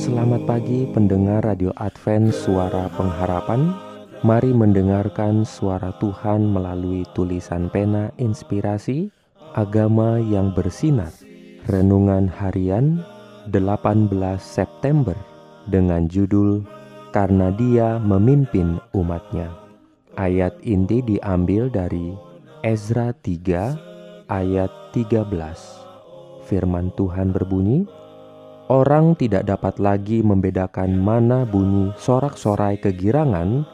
Selamat pagi pendengar Radio Advent Suara Pengharapan. Mari mendengarkan suara Tuhan melalui tulisan pena inspirasi Agama yang bersinar. Renungan harian 18 September Dengan judul Karena dia memimpin umatnya Ayat inti diambil dari Ezra 3 ayat 13 Firman Tuhan berbunyi, Orang tidak dapat lagi membedakan mana bunyi sorak-sorai kegirangan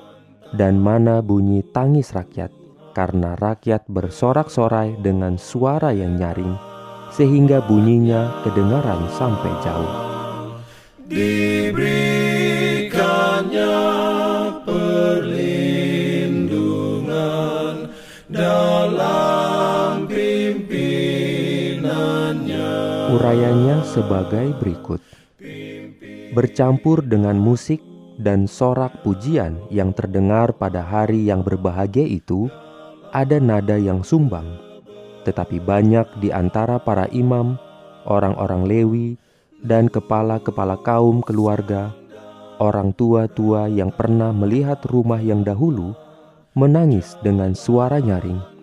dan mana bunyi tangis rakyat, karena rakyat bersorak-sorai dengan suara yang nyaring, sehingga bunyinya kedengaran sampai jauh. Diberikannya Urayanya sebagai berikut. Bercampur dengan musik dan sorak pujian yang terdengar pada hari yang berbahagia itu, ada nada yang sumbang. Tetapi banyak di antara para imam, orang-orang Lewi, dan kepala-kepala kaum keluarga, orang tua-tua yang pernah melihat rumah yang dahulu, menangis dengan suara nyaring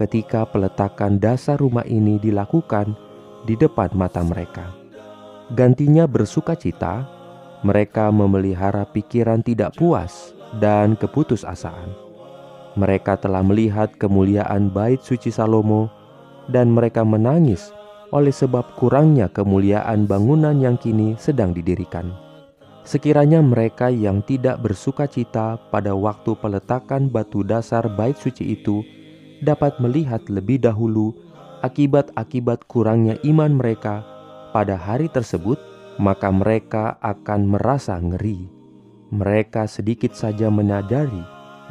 ketika peletakan dasar rumah ini dilakukan di depan mata mereka. Gantinya bersuka cita, mereka memelihara pikiran tidak puas dan keputusasaan. Mereka telah melihat kemuliaan bait suci Salomo dan mereka menangis oleh sebab kurangnya kemuliaan bangunan yang kini sedang didirikan. Sekiranya mereka yang tidak bersuka cita pada waktu peletakan batu dasar bait suci itu dapat melihat lebih dahulu akibat-akibat kurangnya iman mereka pada hari tersebut, maka mereka akan merasa ngeri. Mereka sedikit saja menyadari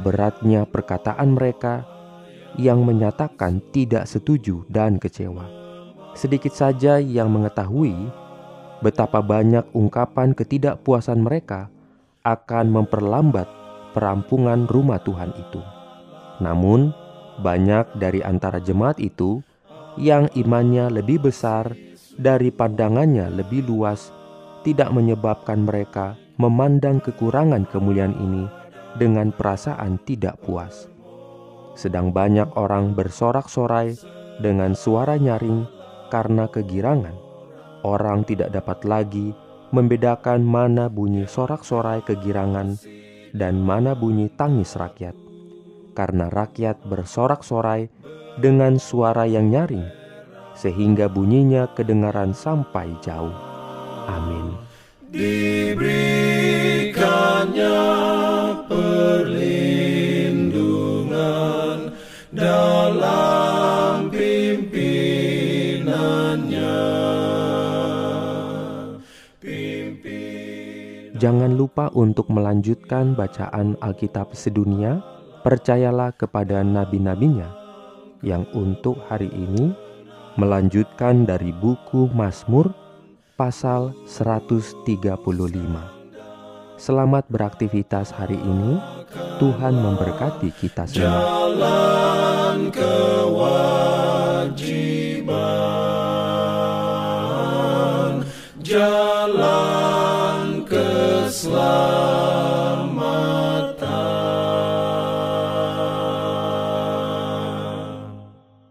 beratnya perkataan mereka yang menyatakan tidak setuju dan kecewa. Sedikit saja yang mengetahui betapa banyak ungkapan ketidakpuasan mereka akan memperlambat perampungan rumah Tuhan itu. Namun, banyak dari antara jemaat itu yang imannya lebih besar dari pandangannya lebih luas tidak menyebabkan mereka memandang kekurangan kemuliaan ini dengan perasaan tidak puas. Sedang banyak orang bersorak-sorai dengan suara nyaring karena kegirangan. Orang tidak dapat lagi membedakan mana bunyi sorak-sorai kegirangan dan mana bunyi tangis rakyat. Karena rakyat bersorak-sorai dengan suara yang nyaring, sehingga bunyinya kedengaran sampai jauh. Amin. Diberikannya perlindungan dalam pimpinannya. Pimpin Jangan lupa untuk melanjutkan bacaan Alkitab sedunia. Percayalah kepada nabi-nabinya yang untuk hari ini melanjutkan dari buku Mazmur pasal 135. Selamat beraktivitas hari ini. Tuhan memberkati kita semua. Jalan kewajiban, jalan keselamatan.